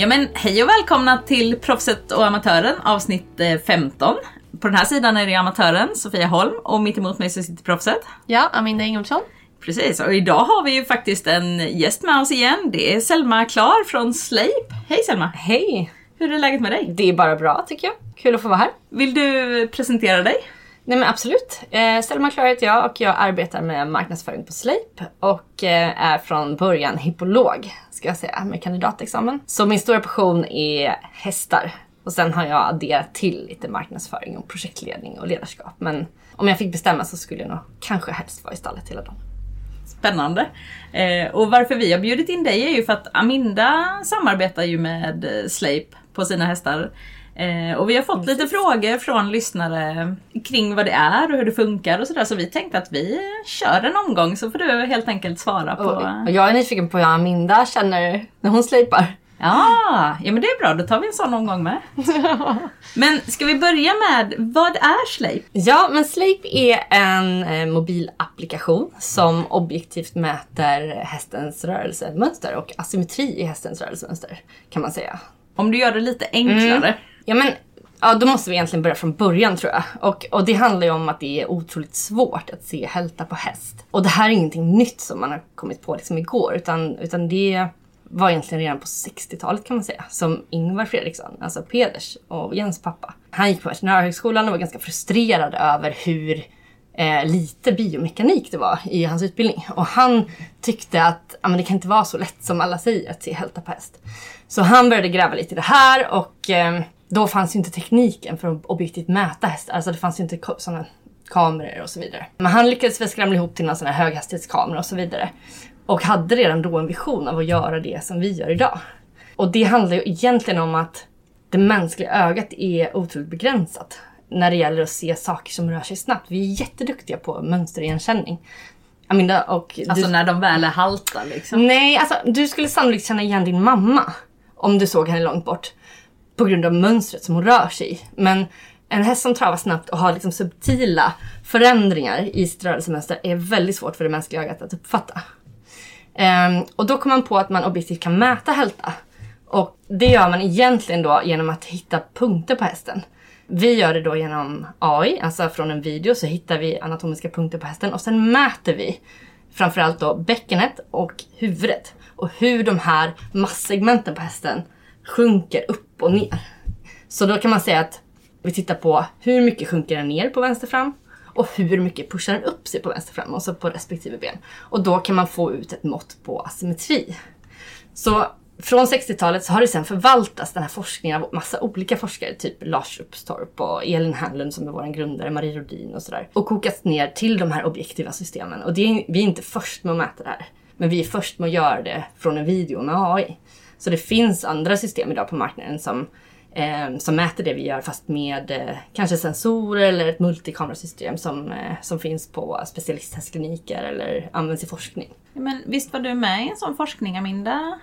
Ja men hej och välkomna till Proffset och Amatören avsnitt eh, 15. På den här sidan är det Amatören, Sofia Holm och mitt emot mig så sitter Proffset. Ja, Aminda Ingolfsson. Precis, och idag har vi ju faktiskt en gäst med oss igen. Det är Selma Klar från Sleip. Hej Selma! Hej! Hur är läget med dig? Det är bara bra tycker jag. Kul att få vara här. Vill du presentera dig? Nej men absolut. Eh, Selma Klar heter jag och jag arbetar med marknadsföring på Sleip och eh, är från början hippolog, ska jag säga, med kandidatexamen. Så min stora passion är hästar. Och sen har jag adderat till lite marknadsföring och projektledning och ledarskap. Men om jag fick bestämma så skulle jag nog kanske helst vara i stallet hela dagen. Spännande. Eh, och varför vi har bjudit in dig är ju för att Aminda samarbetar ju med eh, Sleip på sina hästar. Eh, och vi har fått lite frågor från lyssnare kring vad det är och hur det funkar och sådär. Så vi tänkte att vi kör en omgång så får du helt enkelt svara på... Och jag är nyfiken på hur Aminda känner när hon slipar. Ja, ja men det är bra. Då tar vi en sån omgång med. Men ska vi börja med, vad är Sleip? Ja, men Sleip är en eh, mobilapplikation som objektivt mäter hästens rörelsemönster och asymmetri i hästens rörelsemönster kan man säga. Om du gör det lite enklare. Ja, men ja, då måste vi egentligen börja från början tror jag. Och, och det handlar ju om att det är otroligt svårt att se hälta på häst. Och det här är ingenting nytt som man har kommit på liksom igår, utan, utan det var egentligen redan på 60-talet kan man säga, som Ingvar Fredriksson, alltså Peders och Jens pappa. Han gick på Veterinärhögskolan och var ganska frustrerad över hur eh, lite biomekanik det var i hans utbildning. Och han tyckte att ah, men det kan inte vara så lätt som alla säger att se hälta på häst. Så han började gräva lite i det här och eh, då fanns ju inte tekniken för att objektivt mäta hästar. Alltså det fanns ju inte sådana kameror och så vidare. Men han lyckades väl skramla ihop till någon sån här höghastighetskamera och så vidare. Och hade redan då en vision av att göra det som vi gör idag. Och det handlar ju egentligen om att det mänskliga ögat är otroligt begränsat när det gäller att se saker som rör sig snabbt. Vi är jätteduktiga på mönsterigenkänning. Aminda och... Alltså du... när de väl är halta liksom. Nej, alltså du skulle sannolikt känna igen din mamma om du såg henne långt bort. På grund av mönstret som hon rör sig i. Men en häst som travar snabbt och har liksom subtila förändringar i sitt rörelsemönster är väldigt svårt för det mänskliga ögat att uppfatta. Um, och då kom man på att man objektivt kan mäta hälta. Och det gör man egentligen då genom att hitta punkter på hästen. Vi gör det då genom AI, alltså från en video så hittar vi anatomiska punkter på hästen och sen mäter vi framförallt då bäckenet och huvudet och hur de här masssegmenten på hästen sjunker upp och ner. Så då kan man säga att vi tittar på hur mycket sjunker den ner på vänster fram och hur mycket pushar den upp sig på vänster fram, alltså på respektive ben. Och då kan man få ut ett mått på asymmetri. Så från 60-talet så har det sen förvaltats den här forskningen av massa olika forskare, typ Lars Uppstorp och Elin Hanlund som är vår grundare, Marie Rodin och sådär. Och kokats ner till de här objektiva systemen. Och det är, vi är inte först med att mäta det här. Men vi är först med att göra det från en video med AI. Så det finns andra system idag på marknaden som, eh, som mäter det vi gör fast med eh, kanske sensorer eller ett multikamerasystem som, eh, som finns på specialisthästkliniker eller används i forskning. Men visst var du med i en sån forskning Aminda?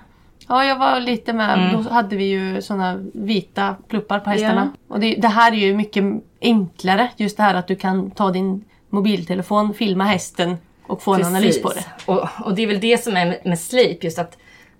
Ja, jag var lite med. Mm. Då hade vi ju såna vita pluppar på hästarna. Och det, det här är ju mycket enklare. Just det här att du kan ta din mobiltelefon, filma hästen och få en analys på det. Och, och det är väl det som är med, med Sleep, just att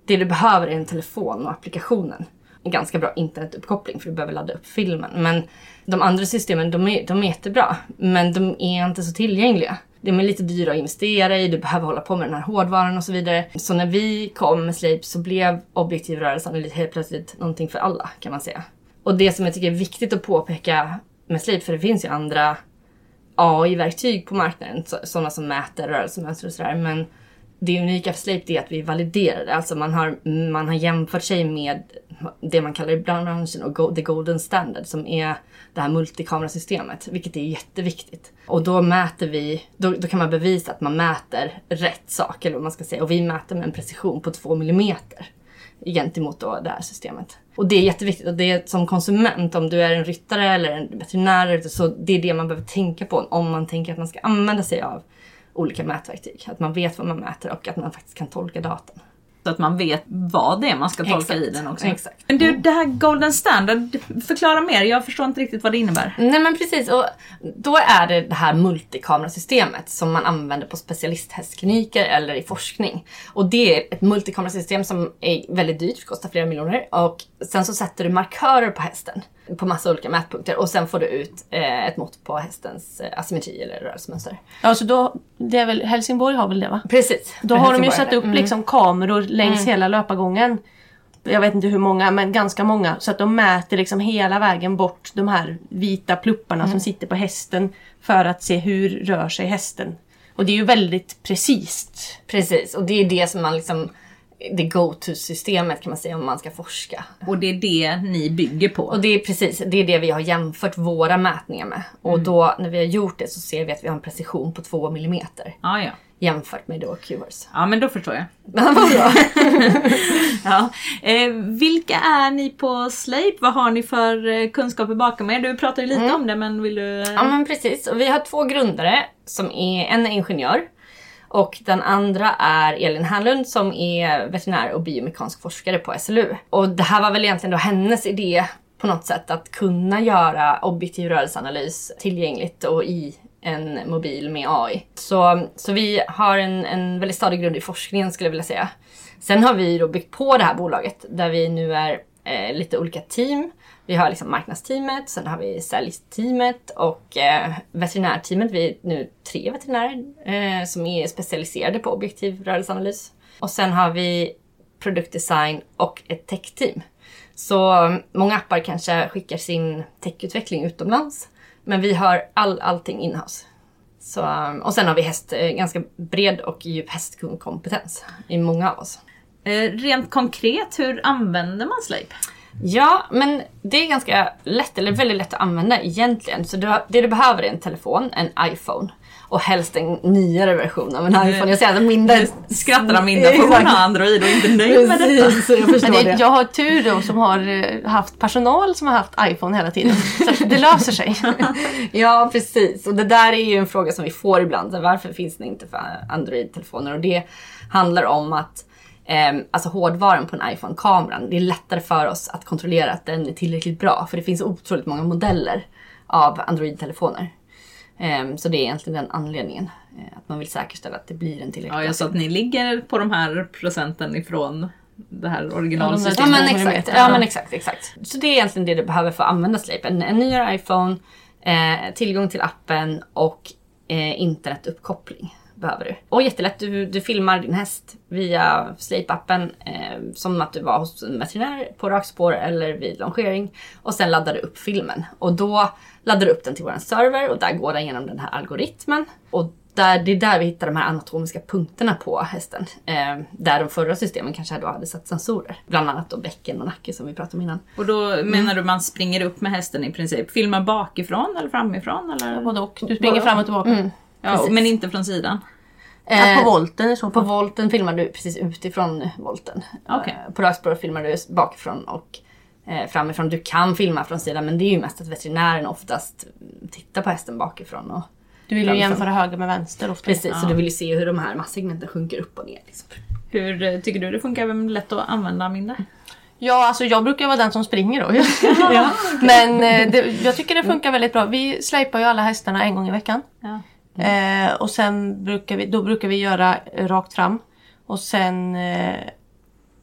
det du behöver är en telefon och applikationen. En ganska bra internetuppkoppling för du behöver ladda upp filmen. Men de andra systemen, de är, de är jättebra. Men de är inte så tillgängliga. De är lite dyra att investera i, du behöver hålla på med den här hårdvaran och så vidare. Så när vi kom med Sleep så blev objektiv rörelseanalys helt plötsligt någonting för alla kan man säga. Och det som jag tycker är viktigt att påpeka med Sleep, för det finns ju andra AI-verktyg på marknaden, sådana som mäter rörelsemönster och sådär. Men det unika för Slate är att vi validerar det. Alltså man har, man har jämfört sig med det man kallar i branschen och the golden standard som är det här multikamerasystemet, vilket är jätteviktigt. Och då mäter vi, då, då kan man bevisa att man mäter rätt sak, eller vad man ska säga. Och vi mäter med en precision på 2 millimeter gentemot då det här systemet. Och det är jätteviktigt. Och det är som konsument, om du är en ryttare eller en veterinär, så det är det man behöver tänka på om man tänker att man ska använda sig av olika mätverktyg. Att man vet vad man mäter och att man faktiskt kan tolka datan. Så att man vet vad det är man ska tolka i Exakt. den också. Exakt. Men du, det här Golden Standard, förklara mer. Jag förstår inte riktigt vad det innebär. Nej men precis, och då är det det här multikamerasystemet som man använder på specialisthästkliniker eller i forskning. Och det är ett multikamerasystem som är väldigt dyrt, kostar flera miljoner. Och sen så sätter du markörer på hästen på massa olika mätpunkter och sen får du ut eh, ett mått på hästens eh, asymmetri eller rörelsemönster. Ja, så då, det är väl, Helsingborg har väl det va? Precis. Då har de ju satt upp. Mm. liksom kameror längs hela löpargången. Jag vet inte hur många, men ganska många. Så att de mäter liksom hela vägen bort de här vita plupparna Mm. som sitter på hästen. För att se hur rör sig hästen. Och det är ju väldigt precis. Precis, och det är det som man liksom det go-to-systemet kan man säga om man ska forska. Och det är det ni bygger på. Och det är precis det, är det vi har jämfört våra mätningar med. Och då när vi har gjort det så ser vi att vi har en precision på 2 mm Ja, ja. jämfört med då Qvers. Ja, men då förstår jag. Vad bra! Ja. Eh, vilka är ni på Slape? Vad har ni för eh, kunskaper bakom er? Du pratade lite om det, men vill du... eh, ja men precis, och vi har två grundare som är en är ingenjör och den andra är Elin Hernlund som är veterinär och biomekanisk forskare på SLU. Och det här var väl egentligen då hennes idé på något sätt att kunna göra objektiv rörelseanalys tillgängligt och i en mobil med AI. Så, så vi har en, en väldigt stadig grund i forskningen skulle jag vilja säga. Sen har vi då byggt på det här bolaget där vi nu är eh, lite olika team. Vi har liksom marknadsteamet, sen har vi säljteamet och eh, veterinärteamet. Vi är nu tre veterinärer eh, som är specialiserade på objektiv rörelseanalys. Och sen har vi produktdesign och ett techteam. Så mm, många appar kanske skickar sin techutveckling utomlands. Men vi har all, allting inhouse. Så, mm, och sen har vi häst, eh, ganska bred och djup hästkundkompetens i många av oss. Eh, rent konkret, hur använder man Slape? Ja, men det är ganska lätt, eller väldigt lätt att använda egentligen. Så du det du behöver är en telefon, en iPhone. Och helst en nyare version av en iPhone. Jag säger att min där... Skrattar Aminda för hon har Android och är inte nöjd med detta. Precis, jag det, jag har tur då som har eh, haft personal som har haft iPhone hela tiden. Så det löser sig. Ja, precis. Och det där är ju en fråga som vi får ibland. Varför finns det inte för Android-telefoner? Och det handlar om att eh, alltså hårdvaran på en iPhone-kameran, det är lättare för oss att kontrollera att den är tillräckligt bra. För det finns otroligt många modeller av Android-telefoner. Eh, så det är egentligen den anledningen. Eh, att man vill säkerställa att det blir en tillräckligt Ja, bra jag sa att ni ligger på de här procenten ifrån det här Ja, originalsystemet. Ja de men, exakt, ja men exakt, exakt. Så det är egentligen det du behöver för att använda Slape. En, en nyare iPhone, eh, tillgång till appen och eh, internetuppkoppling behöver du. Och jättelätt, du, du filmar din häst via Slape-appen eh, som att du var hos en veterinär på rakspår eller vid longering. Och sen laddar du upp filmen. Och då laddar du upp den till vår server och där går den genom den här algoritmen. Och där, det är där vi hittar de här anatomiska punkterna på hästen. Eh, där de förra systemen kanske då hade satt sensorer. Bland annat då bäcken och nacke som vi pratade om innan. Och då menar du man springer upp med hästen i princip? Filmar bakifrån eller framifrån? Eller? Både och. Du springer fram och tillbaka. Ja, precis. men inte från sidan? Ja, på volten i så På volten filmar du precis utifrån volten. Okej. Eh, På rakspår filmar du bakifrån och eh, framifrån. Du kan filma från sidan men det är ju mest att veterinären oftast tittar på hästen bakifrån. Och, Du vill ju framifrån. jämföra höger med vänster ofta. Precis, så du vill ju se hur de här masssegmenten sjunker upp och ner. Liksom. Hur eh, tycker du det funkar? Vem är lätt att använda Aminda? Ja, alltså jag brukar vara den som springer då. ja. Men eh, det, jag tycker det funkar väldigt bra. Vi släpar ju alla hästarna en gång i veckan. Ja. Eh, och sen brukar vi, då brukar vi göra rakt fram. Och sen eh,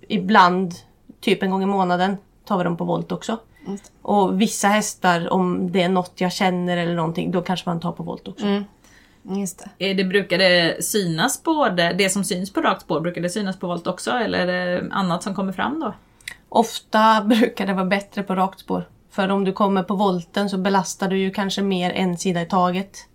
ibland, typ en gång i månaden, tar vi dem på volt också. Just Och vissa hästar, om det är något jag känner eller någonting, då kanske man tar på volt också. Mm. Just det. Det brukar det synas både, det som syns på rakt spår, brukar det synas på volt också? Eller är det annat som kommer fram då? Ofta brukar det vara bättre på rakt spår. För om du kommer på volten så belastar du ju kanske mer en sida i taget.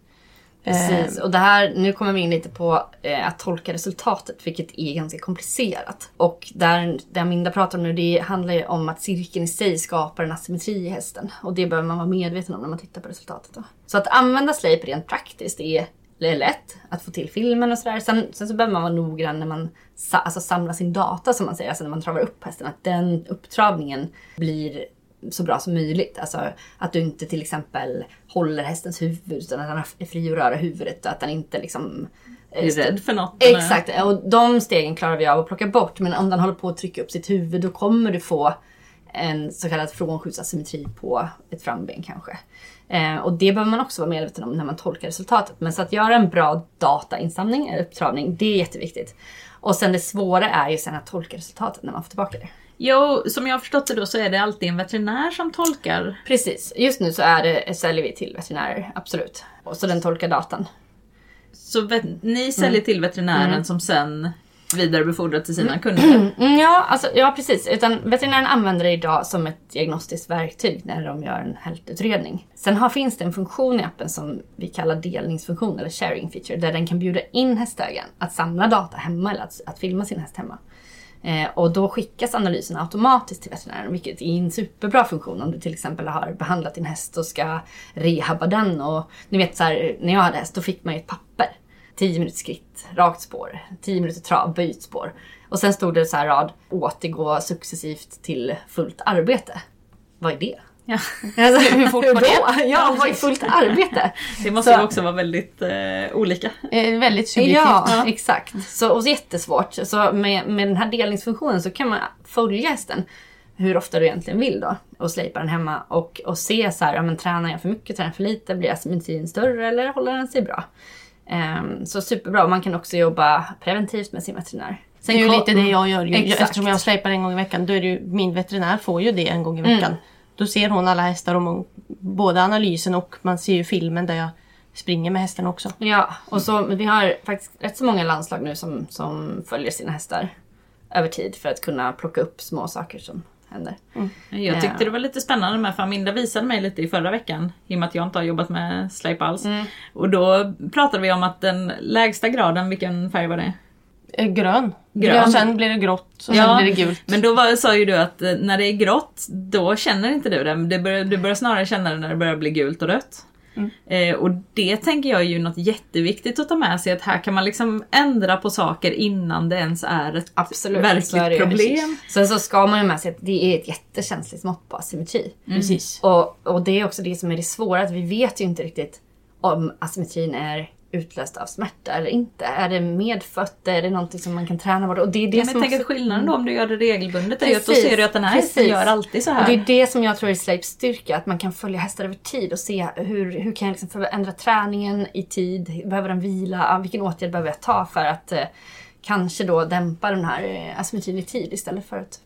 Precis, och det här, nu kommer vi in lite på eh, att tolka resultatet, vilket är ganska komplicerat. Och där, det Aminda pratar om nu, det handlar ju om att cirkeln i sig skapar en asymmetri i hästen. Och det behöver man vara medveten om när man tittar på resultatet. Då. Så att använda Slape rent praktiskt är, är lätt, att få till filmen och sådär. Sen, sen så behöver man vara noggrann när man sa, alltså samlar sin data, som man säger, alltså när man travar upp hästen, att den upptravningen blir så bra som möjligt. Alltså att du inte till exempel håller hästens huvud utan att den är fri att röra huvudet och att den inte liksom är rädd för något. eller- Exakt, och de stegen klarar vi av att plocka bort. Men om den håller på att trycka upp sitt huvud då kommer du få en så kallad frånskjutsasymmetri på ett framben kanske. Eh, och det behöver man också vara medveten om när man tolkar resultatet. Men så att göra en bra datainsamling, eller upptravning, det är jätteviktigt. Och sen det svåra är ju sen att tolka resultatet när man får tillbaka det. Jo, som jag har förstått det då så är det alltid en veterinär som tolkar. Precis, just nu så är det, säljer vi till veterinärer, absolut. Och så den tolkar datan. Så vet, ni säljer Mm. till veterinären som sen vidarebefordrar till sina kunder. Mm, ja, alltså, ja, precis. Utan veterinären använder det idag som ett diagnostiskt verktyg när de gör en hältutredning. Sen har, finns det en funktion i appen som vi kallar delningsfunktion eller sharing feature där den kan bjuda in hästägaren att samla data hemma eller att, att filma sin häst hemma. Eh, och då skickas analysen automatiskt till veterinären vilket är en superbra funktion om du till exempel har behandlat din häst och ska rehabba den. Och ni vet så här, när jag hade häst då fick man ju ett papper. 10 minuters skritt, rakt spår. 10 minuter trav, böjt spår. Och sen stod det så här rad, återgå successivt till fullt arbete. Vad är det? Ja. Alltså, Hur fort var det? Ja, vad är fullt arbete? Det måste Så- ju också vara väldigt eh, olika. Eh, väldigt subjektivt. Ja, exakt. Så, och så jättesvårt. Så med, med den här delningsfunktionen så kan man följa hästen hur ofta du egentligen vill då och slipa den hemma och, och se så här, ja, men tränar jag för mycket, tränar jag för lite, blir asymmetrin större eller håller den sig bra? Ehm, så superbra. Man kan också jobba preventivt med sin veterinär. Det är ju lite det jag gör. Ju. Exakt. Eftersom jag släpar en gång i veckan, då är det ju, min veterinär får ju det en gång i Mm. Då ser hon alla hästar, och man, både analysen och man ser ju filmen där jag springer med hästen också. Ja, och så, vi har faktiskt rätt så många landslag nu som, som följer sina hästar över tid för att kunna plocka upp små saker som händer. Jag tyckte det var lite spännande med för Aminda visade mig lite i förra veckan i och med att jag inte har jobbat med släp alls. Mm. Och då pratade vi om att den lägsta graden, vilken färg var det? Eh, Grön. Grön. Och sen blir det grått och sen blir det gult. Men då var, sa ju du att eh, när det är grått, då känner inte du det. det börjar, du börjar snarare känna det när det börjar bli gult och rött. Mm. Eh, och det tänker jag är ju något jätteviktigt att ta med sig, att här kan man liksom ändra på saker innan det ens är ett Absolut. verkligt är problem. Sen så ska man ju med sig att det är ett jättekänsligt mått på asymmetri. Precis. Och, och det är också det som är det svåra, att vi vet ju inte riktigt om asymmetrin är utlöst av smärta eller inte. Är det medfött? Är det någonting som man kan träna bort? Och det är det Ja, som men tänk också- skillnaden då om du gör det regelbundet är ju att då Precis, ser du att den här hästen precis. gör alltid så här. Och det är det som jag tror är Slapes styrka, att man kan följa hästar över tid och se hur, hur kan jag liksom förändra träningen i tid? Behöver den vila? Vilken åtgärd behöver jag ta för att eh, kanske då dämpa den här eh, asymmetrin i tid istället för att...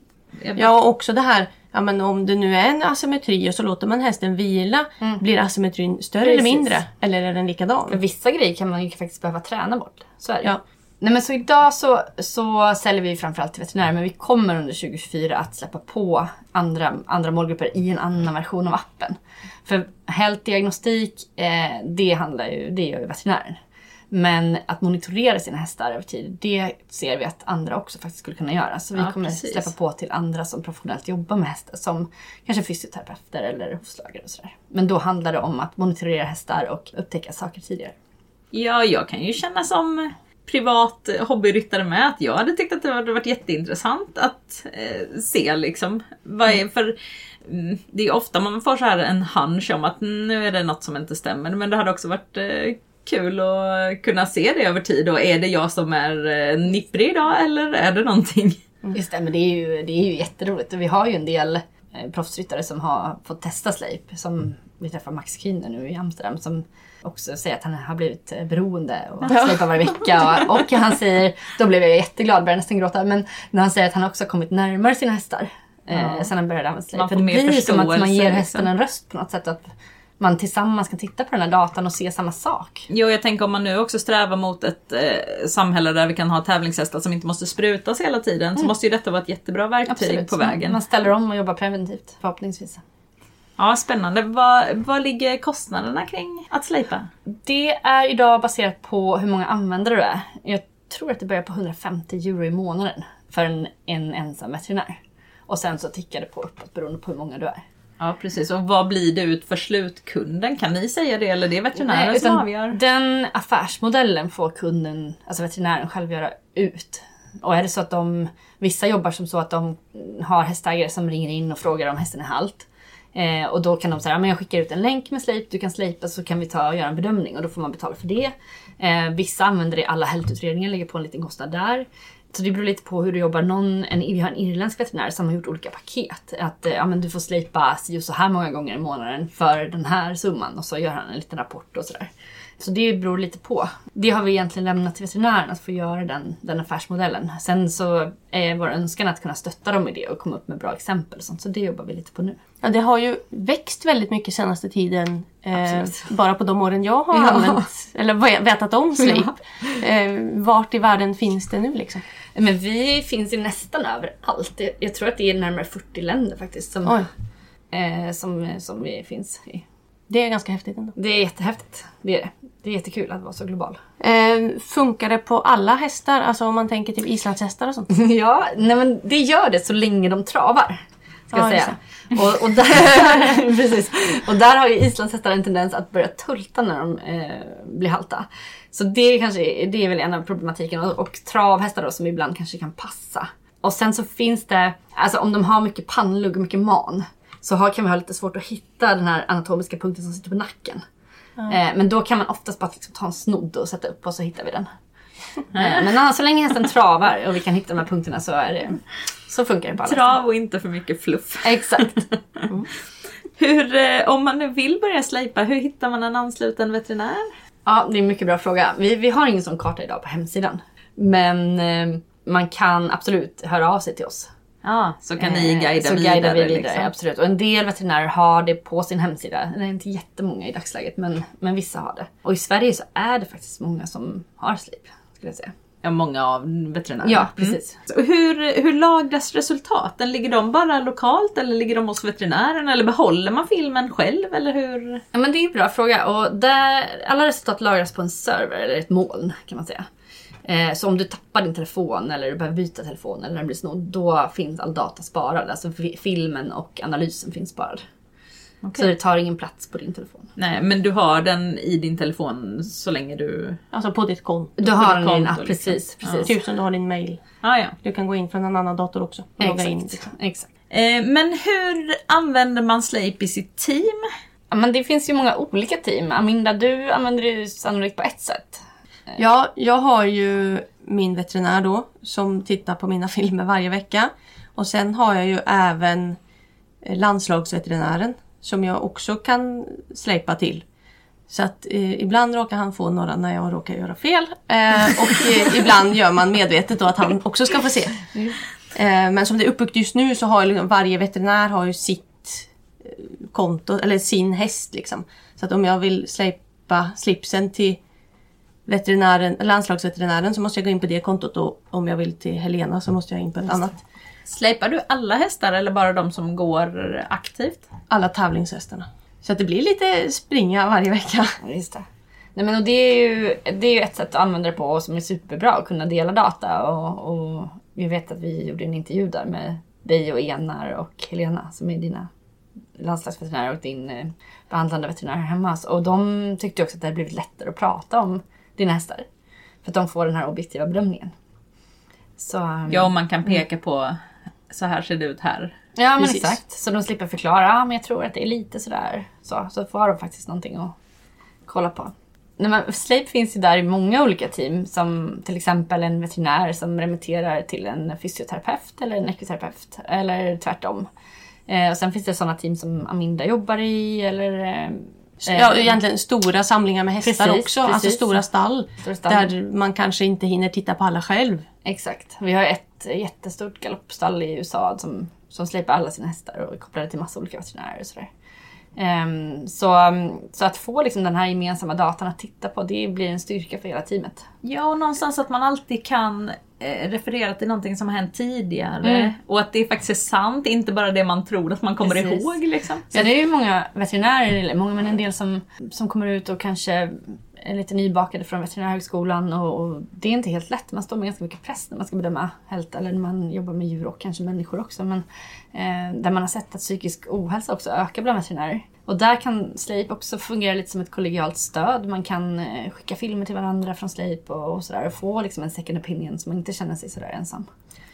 Ja, och också det här, ja, men om det nu är en asymmetri och så låter man hästen vila, blir asymmetrin större eller Precis. mindre? Eller är den För likadan? vissa grejer kan man ju faktiskt behöva träna bort. Så är det. Ja. Nej men så idag så, så säljer vi framförallt till veterinärer men vi kommer under 2024 att släppa på andra, andra målgrupper i en annan version av appen. För hältdiagnostik, eh, det handlar ju, det gör ju veterinären. Men att monitorera sina hästar över tid, det ser vi att andra också faktiskt skulle kunna göra. Så vi Ja, kommer precis. släppa på till andra som professionellt jobbar med hästar, som kanske fysioterapeuter eller hovslagare och sådär. Men då handlar det om att monitorera hästar och upptäcka saker tidigare. Ja, jag kan ju känna som privat hobbyryttare med att jag hade tyckt att det hade varit jätteintressant att eh, se liksom. Vad är för mm, det är ofta man får så här en hunch om att nu är det något som inte stämmer. Men det hade också varit eh, kul att kunna se det över tid. Och är det jag som är eh, nipprig idag eller är det någonting? Just det, men det är ju, det är ju jätteroligt. Och vi har ju en del eh, proffsryttare som har fått testa Sleip. Som vi träffar Max Kühner nu i Amsterdam. Som också säger att han har blivit eh, beroende och slipar varje vecka. Och, och han säger, då blev jag jätteglad, började nästan gråta. Men när han säger att han också har kommit närmare sina hästar. Eh, Ja. sen han började använda Sleip. Man För får det mer blir som att man ger liksom. hästen en röst på något sätt. Att man tillsammans kan titta på den här datan och se samma sak. Jo, jag tänker om man nu också strävar mot ett eh, samhälle där vi kan ha tävlingshästar som inte måste sprutas hela tiden så måste ju detta vara ett jättebra verktyg på vägen. Man ställer om och jobbar preventivt förhoppningsvis. Ja, spännande. Vad, vad ligger kostnaderna kring att slipa? Det är idag baserat på hur många användare du är. Jag tror att det börjar på 150 euro i månaden för en, en ensam veterinär. Och sen så tickar det på uppåt beroende på hur många du är. Ja, precis. Och vad blir det ut för slutkunden? Kan ni säga det eller det är veterinären Nej, som avgör? Den affärsmodellen får kunden, alltså veterinären själv göra ut. Och är det så att de, vissa jobbar som så att de har hästägare som ringer in och frågar om hästen är halt. Eh, och då kan de säga, men jag skickar ut en länk med slip, du kan slipa så kan vi ta och göra en bedömning och då får man betala för det. Eh, vissa använder det i alla hälsoutredningar, lägger på en liten kostnad där. Så det beror lite på hur du jobbar. Någon, en, vi har en irländsk veterinär som har gjort olika paket. Att eh, ja, men du får slipa si så här många gånger i månaden för den här summan och så gör han en liten rapport och sådär. Så det beror lite på. Det har vi egentligen lämnat till veterinären att få göra den, den affärsmodellen. Sen så är vår önskan att kunna stötta dem i det och komma upp med bra exempel och sånt. Så det jobbar vi lite på nu. Ja, det har ju växt väldigt mycket senaste tiden. Eh, bara på de åren jag har Ja. använt, eller ve- vetat om Sleep. Eh, vart i världen finns det nu liksom? Men vi finns ju nästan överallt. Jag- Jag tror att det är närmare 40 länder faktiskt som, eh, som, som vi finns i. det är ganska häftigt ändå. Det är jättehäftigt. Det är det. Det är jättekul att vara så global. Eh, funkar det på alla hästar? Alltså om man tänker typ islandshästar och sånt? Ja, nej men det gör det så länge de travar. Ska Ja, säga. Och, och, där, precis. och där har ju islandshästar en tendens att börja tulta när de eh, blir halta. Så det, kanske, det är väl en av problematiken. Och, och travhästar då som ibland kanske kan passa. Och sen så finns det, alltså om de har mycket pannlugg och mycket man. Så har, kan vi ha lite svårt att hitta den här anatomiska punkten som sitter på nacken. Eh, men då kan man oftast bara liksom ta en snodd och sätta upp och så hittar vi den. Eh, men annars, så länge hästen travar och vi kan hitta de här punkterna så, är det, så funkar det på alla. Trav och inte för mycket fluff. Exakt. Hur, eh, om man nu vill börja slipa, hur hittar man en ansluten veterinär? Ja, det är en mycket bra fråga. Vi, vi har ingen sån karta idag på hemsidan. Men eh, man kan absolut höra av sig till oss. Ja, så kan ni Eh, guida så vidare. guidar vi vidare. liksom. Absolut. Och en del veterinärer har det på sin hemsida. Det är inte jättemånga i dagsläget, men, men vissa har det. Och i Sverige så är det faktiskt många som har slip, skulle jag säga. Ja, många av veterinärerna. Ja, precis. Så hur, hur lagras resultaten? Ligger de bara lokalt eller ligger de hos veterinären? Eller behåller man filmen själv? Eller hur? Ja, men det är en bra fråga. Och där, alla resultat lagras på en server, eller ett moln kan man säga. Eh, så om du tappar din telefon eller du behöver byta telefon eller den blir snodd, då finns all data sparad. Alltså fi- filmen och analysen finns sparad. Så det tar ingen plats på din telefon. Nej, men du har den i din telefon så länge du... Alltså på ditt konto. Du har den i din app, liksom. precis. precis. Typ som du har din mail. Ah, ja. Du kan gå in från en annan dator också och logga in. Exakt. Liksom. Exakt. Eh, men hur använder man Slape i sitt team? Ja, men det finns ju många olika team. Aminda, du använder det ju sannolikt på ett sätt. Ja, jag har ju min veterinär då som tittar på mina filmer varje vecka. Och sen har jag ju även landslagsveterinären som jag också kan släpa till. Så att eh, ibland råkar han få några när jag råkar göra fel. Eh, och eh, ibland gör man medvetet då att han också ska få se. Eh, men som det är uppbyggt just nu så har liksom varje veterinär har ju sitt eh, konto, eller sin häst liksom. Så att om jag vill släpa slipsen till veterinären, landslagsveterinären så måste jag gå in på det kontot och om jag vill till Helena så måste jag in på ett annat. Släpar du alla hästar eller bara de som går aktivt? Alla tävlingshästarna. Så att det blir lite springa varje vecka. Just det. Nej, men och det, är ju, det är ju ett sätt att använda det på och som är superbra, att kunna dela data. Och, och vi vet att vi gjorde en intervju där med dig och Enar och Helena som är dina landslagsveterinärer och din eh, behandlande veterinär här hemma. Och de tyckte också att det hade blivit lättare att prata om dina hästar. För att de får den här objektiva bedömningen. Så, um, Ja, om man kan peka på så här ser det ut här. Ja men Precis. exakt. Så de slipper förklara, ja, men jag tror att det är lite sådär. Så, så får de faktiskt någonting att kolla på. Nej, men Sleep finns ju där i många olika team. Som till exempel en veterinär som remitterar till en fysioterapeut eller en ekoterapeut. Eller tvärtom. Eh, och sen finns det sådana team som Aminda jobbar i eller... Eh, Ja, egentligen stora samlingar med hästar Precis, också. Alltså precis. stora stall. Stora stall. Där man kanske inte hinner titta på alla själv. Exakt. Vi har ett jättestort galoppstall i USA som, som slipar alla sina hästar och är kopplade till massa olika veterinärer och sådär. Um, så, så att få liksom den här gemensamma datan att titta på, det blir en styrka för hela teamet. Ja, och någonstans att man alltid kan eh, referera till någonting som har hänt tidigare. Mm. Och att det faktiskt är sant, inte bara det man tror att man kommer Precis. ihåg. Liksom. Så det är ju många veterinärer, eller många men en del som, som kommer ut och kanske är lite nybakade från veterinärhögskolan och, och det är inte helt lätt. Man står med ganska mycket press när man ska bedöma hälta eller när man jobbar med djur och kanske människor också. Men eh, där man har sett att psykisk ohälsa också ökar bland veterinärer. Och där kan Sleip också fungera lite som ett kollegialt stöd. Man kan eh, skicka filmer till varandra från Sleip och, och sådär och få liksom en second opinion så man inte känner sig sådär ensam.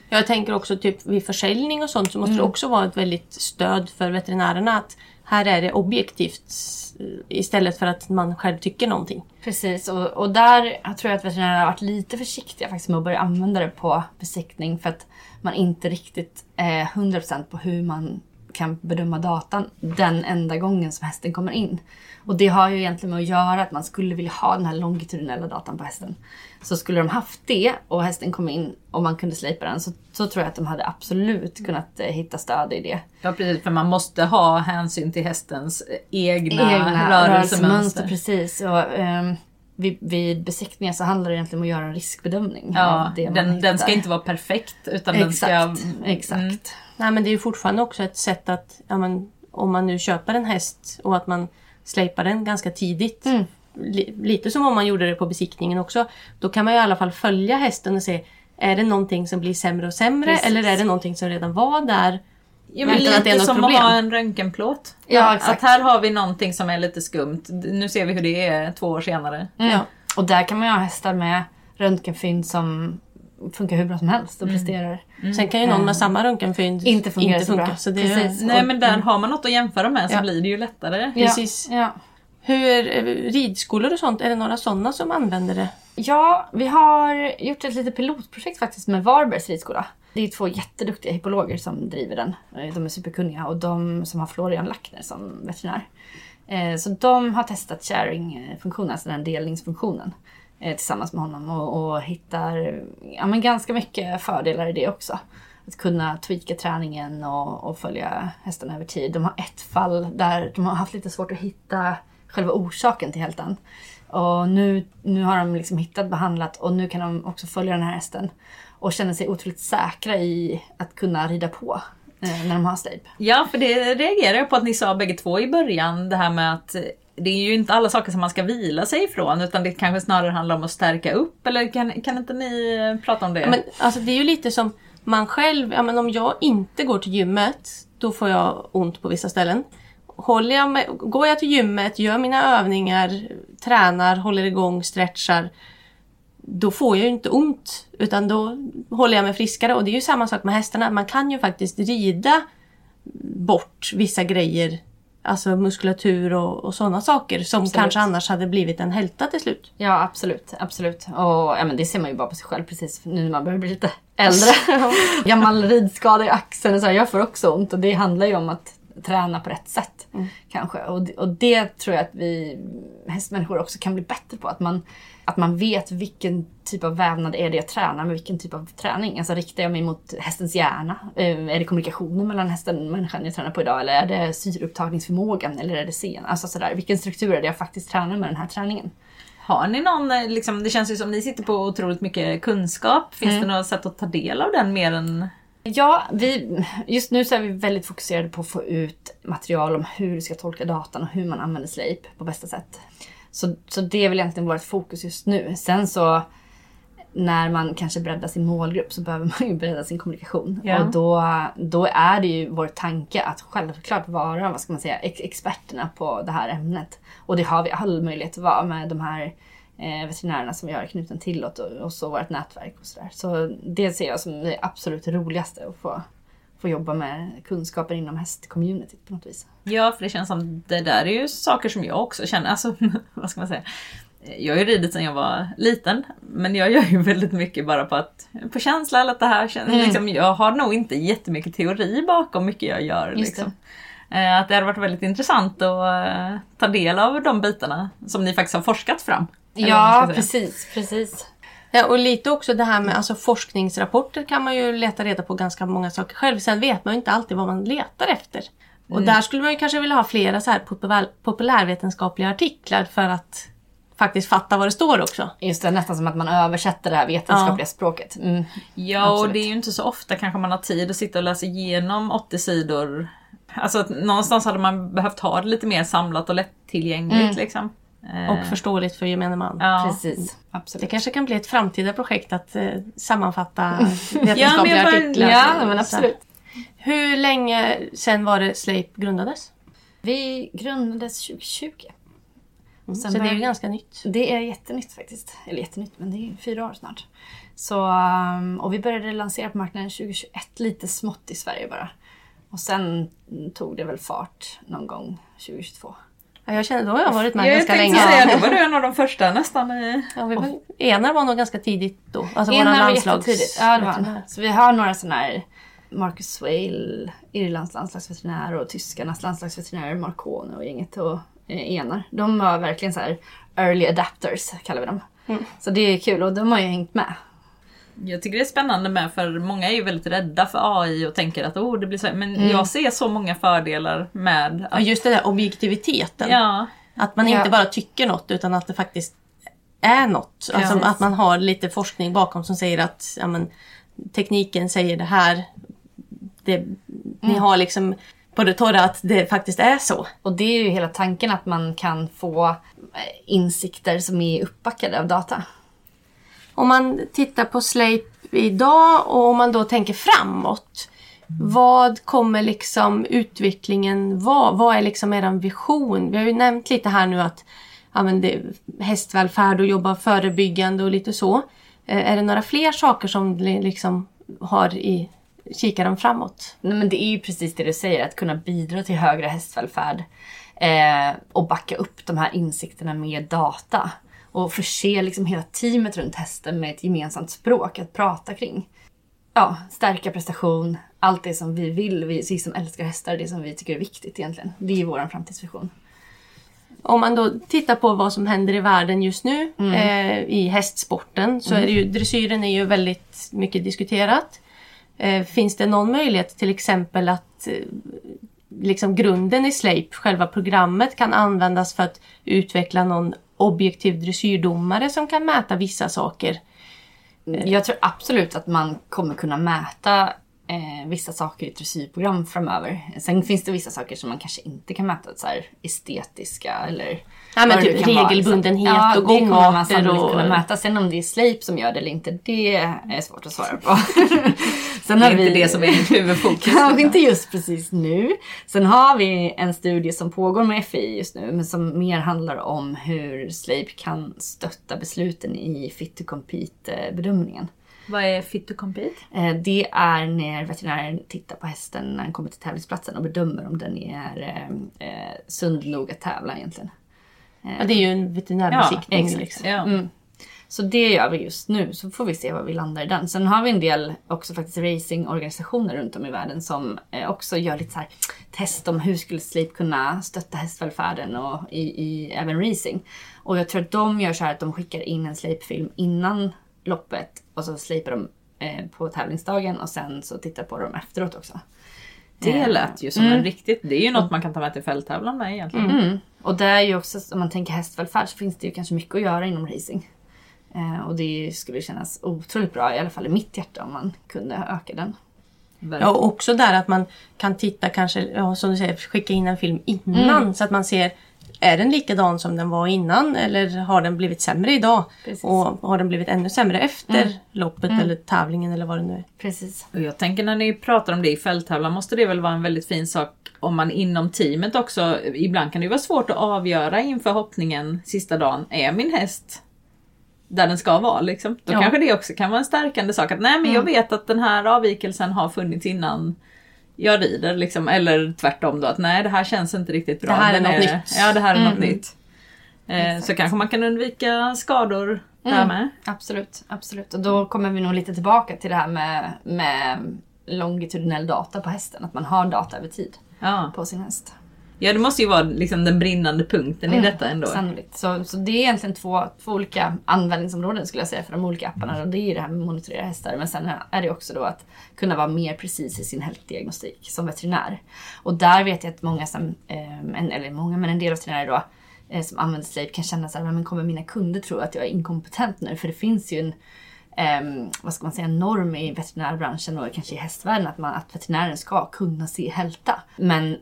Jag tänker också typ vid försäljning och sånt så måste det också vara ett väldigt stöd för veterinärerna att här är det objektivt eh, istället för att man själv tycker någonting. Precis, och, och där jag tror jag att veterinärer har varit lite försiktiga faktiskt med att börja använda det på besiktning för att man inte riktigt är 100% på hur man kan bedöma datan den enda gången som hästen kommer in. Och det har ju egentligen med att göra att man skulle vilja ha den här longitudinella datan på hästen. Så skulle de haft det och hästen kom in och man kunde slipa den så, så tror jag att de hade absolut kunnat eh, hitta stöd i det. Ja precis, för man måste ha hänsyn till hästens egna, Egna rörelsemönster. rörelsemönster. Precis. Och, ehm, vid, vid besiktningar så handlar det egentligen om att göra en riskbedömning. Ja, av det man den, den ska inte vara perfekt utan den ska... Exakt, exakt. Mm. Nej men det är ju fortfarande också ett sätt att ja, men, om man nu köper en häst och att man släpar den ganska tidigt. Mm. Li- lite som om man gjorde det på besiktningen också. Då kan man i alla fall följa hästen och se är det någonting som blir sämre och sämre Precis. eller är det någonting som redan var där? Ja, men Utan att det är lite något som problem. att ha en röntgenplåt. Ja, exakt. Att här har vi någonting som är lite skumt. Nu ser vi hur det är två år senare. Mm. Ja. Och där kan man ju ha hästar med röntgenfynd som funkar hur bra som helst och Mm. presterar. Sen kan ju någon med samma röntgenfynd Inte fungera så bra. Så det Precis. är, Nej men där har man något att jämföra med så Ja. blir det ju lättare. Precis. Ja. Ja. Hur, eh, ridskolor och sånt, är det några sådana som använder det? Ja, vi har gjort ett litet pilotprojekt faktiskt med Varbergs ridskola. Det är två jätteduktiga hippologer som driver den. Eh, de är superkunniga och de som har Florian Lackner som veterinär. Eh, så de har testat sharing-funktionen, alltså den delningsfunktionen, eh, tillsammans med honom och, och hittar ja, men ganska mycket fördelar i det också. Att kunna tweaka träningen och, och följa hästarna över tid. De har ett fall där de har haft lite svårt att hitta själva orsaken till hältan. Och nu, nu har de liksom hittat, behandlat och nu kan de också följa den här hästen. Och känna sig otroligt säkra i att kunna rida på eh, när de har slip. Ja, för det reagerar jag på att ni sa bägge två i början. Det här med att det är ju inte alla saker som man ska vila sig ifrån utan det kanske snarare handlar om att stärka upp. Eller kan, kan inte ni prata om det? Ja, men, alltså, det är ju lite som man själv, ja, men om jag inte går till gymmet, då får jag ont på vissa ställen. Håller jag med, går jag till gymmet, gör mina övningar, tränar, håller igång, stretchar. Då får jag ju inte ont, utan då håller jag mig friskare. Och det är ju samma sak med hästarna. Man kan ju faktiskt rida bort vissa grejer. Alltså muskulatur och, och sådana saker som Absolut. kanske annars hade blivit en hälta till slut. Ja, absolut. absolut. Och ja, men det ser man ju bara på sig själv precis nu när man börjar bli lite äldre. Gammal ridskada i axeln och så här, jag får också ont och det handlar ju om att träna på rätt sätt. Kanske. Och, och det tror jag att vi hästmänniskor också kan bli bättre på. Att man, att man vet vilken typ av vävnad är det jag tränar med vilken typ av träning. Alltså riktar jag mig mot hästens hjärna? Eh, Är det kommunikationen mellan hästen och människan jag tränar på idag? Eller är det syreupptagningsförmågan? Eller är det sen? Alltså sådär, vilken struktur är det jag faktiskt tränar med den här träningen? Har ni någon, eh, liksom, det känns ju som ni sitter på otroligt mycket kunskap. Finns Mm. det något sätt att ta del av den mer än... Ja, vi, just nu så är vi väldigt fokuserade på att få ut material om hur du ska tolka datan och hur man använder Sleip på bästa sätt. Så, så det är väl egentligen vårt fokus just nu. Sen så när man kanske breddar sin målgrupp så behöver man ju bredda sin kommunikation. Ja. Och då, då är det ju vår tanke att självklart vara, vad ska man säga, ex- experterna på det här ämnet. Och det har vi all möjlighet att vara med de här eh, veterinärerna som vi har knuten till och, och så vårt nätverk och sådär. Så det ser jag som det absolut roligaste att få, få jobba med kunskaper inom hästcommunityt på något vis. Ja, för det känns som det där är ju saker som jag också känner. Alltså, vad ska man säga? Jag har ju ridit sedan jag var liten, men jag gör ju väldigt mycket bara på att på känsla eller att det här känns, Mm. liksom, Jag har nog inte jättemycket teori bakom mycket jag gör. Liksom. Eh, Att det hade varit väldigt intressant att eh, ta del av de bitarna som ni faktiskt har forskat fram. Ja, precis, precis. Ja, och lite också det här med alltså, forskningsrapporter kan man ju leta reda på ganska många saker själv. Sen vet man ju inte alltid vad man letar efter. Och där skulle man ju kanske vilja ha flera så här populär, populärvetenskapliga artiklar för att faktiskt fatta vad det står också. Just det, nästan som att man översätter det här vetenskapliga språket. Mm. Ja, och Absolut. det är ju inte så ofta kanske man har tid att sitta och läsa igenom 80 sidor. Alltså att någonstans hade man behövt ha det lite mer samlat och lättillgängligt Mm. liksom. Eh, Och förståeligt för gemene man. ja. Precis, Det absolut. kanske kan bli ett framtida projekt att eh, sammanfatta Ja, men vetenskapliga bara- artiklar. Ja, men absolut. Hur länge sen var det Sleip grundades? Vi grundades 2020. Mm, Sen så det är ju började- ganska nytt. Det är jättenytt faktiskt. Eller jättenytt, men det är fyra år snart. Så, um, och vi började lansera på marknaden 2021, lite smått i Sverige bara. Och sen tog det väl fart någon gång 2022. Ja, jag känner, då har jag varit med Jag ganska länge. säga, då var du en av de första nästan i... Ja, vi var, Enar var nog ganska tidigt då. Alltså Ena våran var landslags... jättetidigt. Ja, det var han. Så vi har några sådana här Marcus Swale, Irlands landslagsveterinär och tyskarnas landslagsveterinär Marcone och gänget och eh, Enar. De var verkligen så här early adapters kallar vi dem. Så det är kul och de har ju hängt med. Jag tycker det är spännande med för många är ju väldigt rädda för AI och tänker att oh, det blir så här. Men Mm. jag ser så många fördelar med Ja, att... just det där objektiviteten. Ja, Att man Ja. inte bara tycker något utan att det faktiskt är något. Alltså Precis. att man har lite forskning bakom som säger att ja, men, tekniken säger det här. Det, Ni har liksom på det torra att det faktiskt är så. Och det är ju hela tanken att man kan få eh, insikter som är uppbackade av data. Om man tittar på Slape idag och om man då tänker framåt. Vad kommer liksom utvecklingen vara? Vad är liksom er vision? Vi har ju nämnt lite här nu att ja, men det, hästvälfärd och jobba förebyggande och lite så. Eh, Är det några fler saker som ni liksom har i kikaren framåt? Nej, men det är ju precis det du säger, att kunna bidra till högre hästvälfärd eh, och backa upp de här insikterna med data. Och förse liksom hela teamet runt hästen med ett gemensamt språk att prata kring. Ja, stärka prestation, allt det som vi vill, vi, vi som älskar hästar, det som vi tycker är viktigt egentligen. Det är vår framtidsvision. Om man då tittar på vad som händer i världen just nu eh, i hästsporten så är det ju dressyren är ju väldigt mycket diskuterat. Eh, finns det någon möjlighet till exempel att eh, liksom grunden i Slape, själva programmet kan användas för att utveckla någon objektiv dressyrdomare som kan mäta vissa saker? Jag tror absolut att man kommer kunna mäta eh, vissa saker i dressyrprogram framöver. Sen finns det vissa saker som man kanske inte kan mäta, så här estetiska eller Ja, men typ kan vara, regelbundenhet liksom. och det kommer man gångarter sannolikt och- kunna mäta. Sen om det är Slape som gör det eller inte, det är svårt att svara på. Sen det är vi inte det som är mitt huvudfokus. Kanske inte just precis nu. Sen har vi en studie som pågår med FI just nu, men som mer handlar om hur Slape kan stötta besluten i fit to compete-bedömningen. Vad är fit to compete? Eh, Det är när veterinären tittar på hästen när den kommer till tävlingsplatsen och bedömer om den är eh, eh, sund nog att tävla egentligen. Ja, det är ju en veterinärbesiktning. exakt. liksom. Ja. Mm. Så det gör vi just nu, så får vi se var vi landar i den. Sen har vi en del också faktiskt racingorganisationer runt om i världen som eh, också gör lite så här test om hur skulle Sleep kunna stötta hästvälfärden och i, i även racing. Och jag tror att de gör så här att de skickar in en Sleep-film innan loppet och så slipar de eh, på tävlingsdagen och sen så tittar på dem efteråt också. Det Eh, lät ju som en riktigt... Det är ju något man kan ta med till fälttävlan med egentligen. Mm. Och det är ju också, om man tänker hästvälfärd så finns det ju kanske mycket att göra inom racing. Eh, och det skulle kännas otroligt bra, i alla fall i mitt hjärta, om man kunde öka den. Ja, och också där att man kan titta kanske, ja, som du säger, skicka in en film innan så att man ser är den likadan som den var innan eller har den blivit sämre idag? Precis. Och har den blivit ännu sämre efter loppet eller tävlingen eller vad det nu är? Precis. Och jag tänker när ni pratar om det i fälttävlan måste det väl vara en väldigt fin sak om man inom teamet också, ibland kan det ju vara svårt att avgöra inför hoppningen sista dagen, är min häst där den ska vara liksom? Då Ja. kanske det också kan vara en stärkande sak att nej men jag vet att den här avvikelsen har funnits innan jag rider liksom, eller tvärtom då att nej det här känns inte riktigt bra. Det här är något nytt. Ja det här är något Mm. nytt. Eh, så kanske man kan undvika skador där med. Absolut, absolut. Och då kommer vi nog lite tillbaka till det här med, med longitudinell data på hästen. Att man har data över tid Ja. på sin häst. Ja det måste ju vara liksom den brinnande punkten i detta ändå. Sannolikt. Så, så det är egentligen två, två olika användningsområden skulle jag säga för de olika apparna. Och det är ju det här med att monitorera hästar. Men sen är det också då att kunna vara mer precis i sin hältdiagnostik som veterinär. Och där vet jag att många som, eh, eller många, men en del veterinärer då eh, som använder Slape kan känna så här, men kommer mina kunder tro att jag är inkompetent nu? För det finns ju en ehm, vad ska man säga, norm i veterinärbranschen och kanske i hästvärlden att, man, att veterinären ska kunna se hälta. Men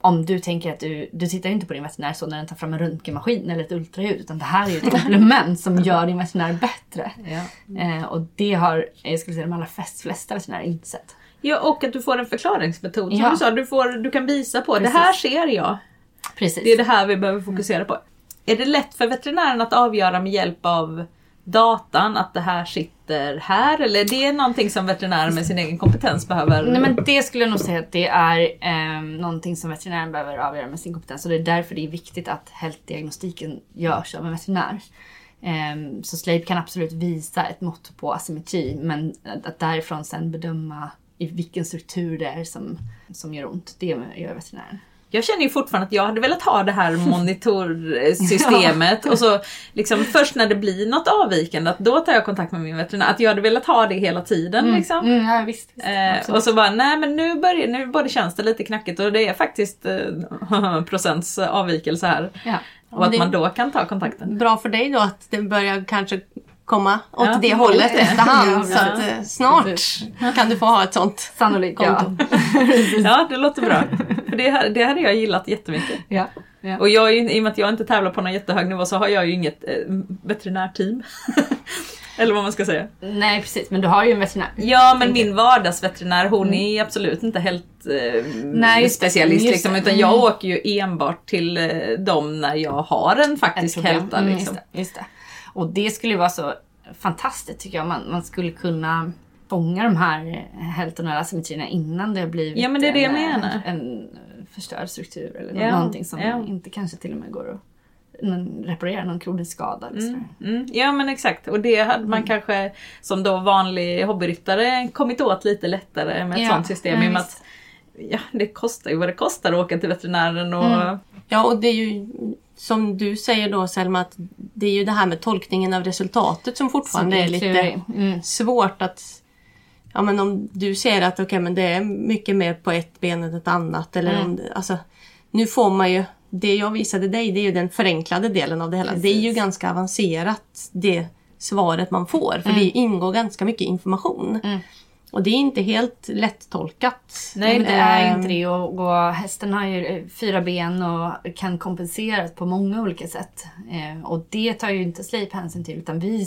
om du tänker att du, du tittar ju inte på din veterinär så när den tar fram en röntgenmaskin eller ett ultraljud utan det här är ju ett komplement som gör din veterinär bättre. Ja. Eh, och det har, jag skulle säga de allra flest, flesta veterinärer inte sett. Ja och att du får en förklaringsmetod. Som Ja. du sa, du, får, du kan visa på det Precis. här ser jag. Precis. Det är det här vi behöver fokusera på. Är det lätt för veterinären att avgöra med hjälp av datan att det här sitter här? Eller är det någonting som veterinären med sin egen kompetens behöver? Nej men det skulle jag nog säga att det är eh, någonting som veterinären behöver avgöra med sin kompetens. Och det är därför det är viktigt att hältdiagnostiken görs av en veterinär. Eh, så Slape kan absolut visa ett mått på asymmetri men att, att därifrån sen bedöma i vilken struktur det är som, som gör ont, det gör veterinären. Jag känner ju fortfarande att jag hade velat ha det här monitorsystemet och så liksom först när det blir något avvikande, att då tar jag kontakt med min veterinär. Att jag hade velat ha det hela tiden liksom. Mm, ja, visst, visst, Eh, och så bara, nej men nu börjar, nu både känns det lite knackigt och det är faktiskt eh, procents avvikelse här. Ja. Och att det- man då kan ta kontakten. Bra för dig då att det börjar kanske komma åt Ja, det hållet det. efterhand. Ja, så ja. att eh, snart kan du få ha ett sånt. Sannolikt ja. Konto. Ja, det låter bra. För det, här- det hade jag gillat jättemycket. ja. ja. Och jag, i och med att jag inte tävlar på någon jättehög nivå så har jag ju inget eh, veterinärteam. Eller vad man ska säga. Nej precis, men du har ju en veterinär. Ja men min vardagsveterinär hon är absolut inte helt eh, Nej, specialist Just liksom, utan jag åker ju enbart till eh, dem när jag har en faktisk hälta. Mm, Liksom. just, det, just det. Och det skulle ju vara så fantastiskt tycker jag. Man, man skulle kunna fånga de här hältorna asymmetrierna innan det har blivit Ja, men det är det jag en, eh, menar. en förstörd struktur eller Ja, någonting som ja. inte kanske till och med går att någon, reparera, någon kronisk skada. Eller sådär. Mm, ja men exakt och det hade man kanske som då vanlig hobbyryttare kommit åt lite lättare med ett Ja, sånt system. ja, att, ja, det kostar ju vad det kostar att åka till veterinären och Mm. Ja, och det är ju som du säger då Selma, att det är ju det här med tolkningen av resultatet som fortfarande Som är är lite. Mm. svårt att... Ja men om du ser att okej men det är mycket mer på ett ben än ett annat eller Mm. om alltså Nu får man ju, det jag visade dig det är ju den förenklade delen av det hela. Det är ju Precis. ganska avancerat det svaret man får för det ingår ganska mycket information. Mm. Och det är inte helt lättolkat. Nej, Nej, det är inte det och, och hästen har ju eh, fyra ben och kan kompenseras på många olika sätt. Eh, och det tar ju inte Sleip hänsyn till utan vi,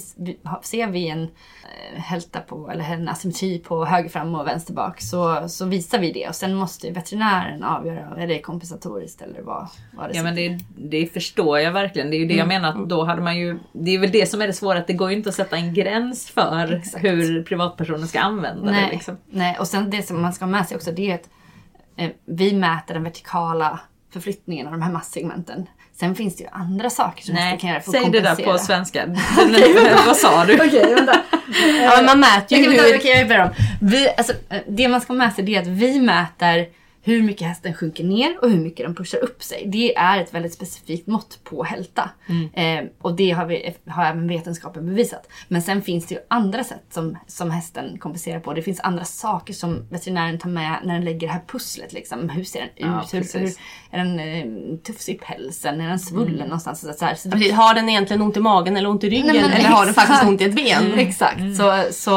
ser vi en eh, hälta på, eller en asymmetri på höger fram och vänster bak så, så visar vi det och sen måste ju veterinären avgöra är det kompensatoriskt eller vad, vad det Ja men det, det förstår jag verkligen. Det är ju det jag Mm. menar att då hade man ju... Det är väl det som är det svåra, att det går ju inte att sätta en gräns för Exakt. hur privatpersoner ska använda Nej, det. Liksom. nej, och sen det som man ska ha med sig också det är att eh, vi mäter den vertikala förflyttningen av de här masssegmenten. Sen finns det ju andra saker som hästen kan göra för att säg det där kompensera. på svenska. vad sa du? Okej, vänta. Ja, man mäter ju vänta, hur... okej, jag börjar om. Vi, alltså, eh, det man ska mäta det är att vi mäter hur mycket hästen sjunker ner och hur mycket den pushar upp sig. Det är ett väldigt specifikt mått på hälta. Eh, och det har, vi, har även vetenskapen bevisat. Men sen finns det ju andra sätt som, som hästen kompenserar på. Det finns andra saker som veterinären tar med när den lägger det här pusslet. Liksom. Hur ser den ut? Ja, hur, hur, är den eh, tufs i pälsen? Är den svullen någonstans? Så, så, här. så det Har den egentligen ont i magen eller ont i ryggen Nej, men eller har den exakt. faktiskt ont i ett ben? Exakt, så, så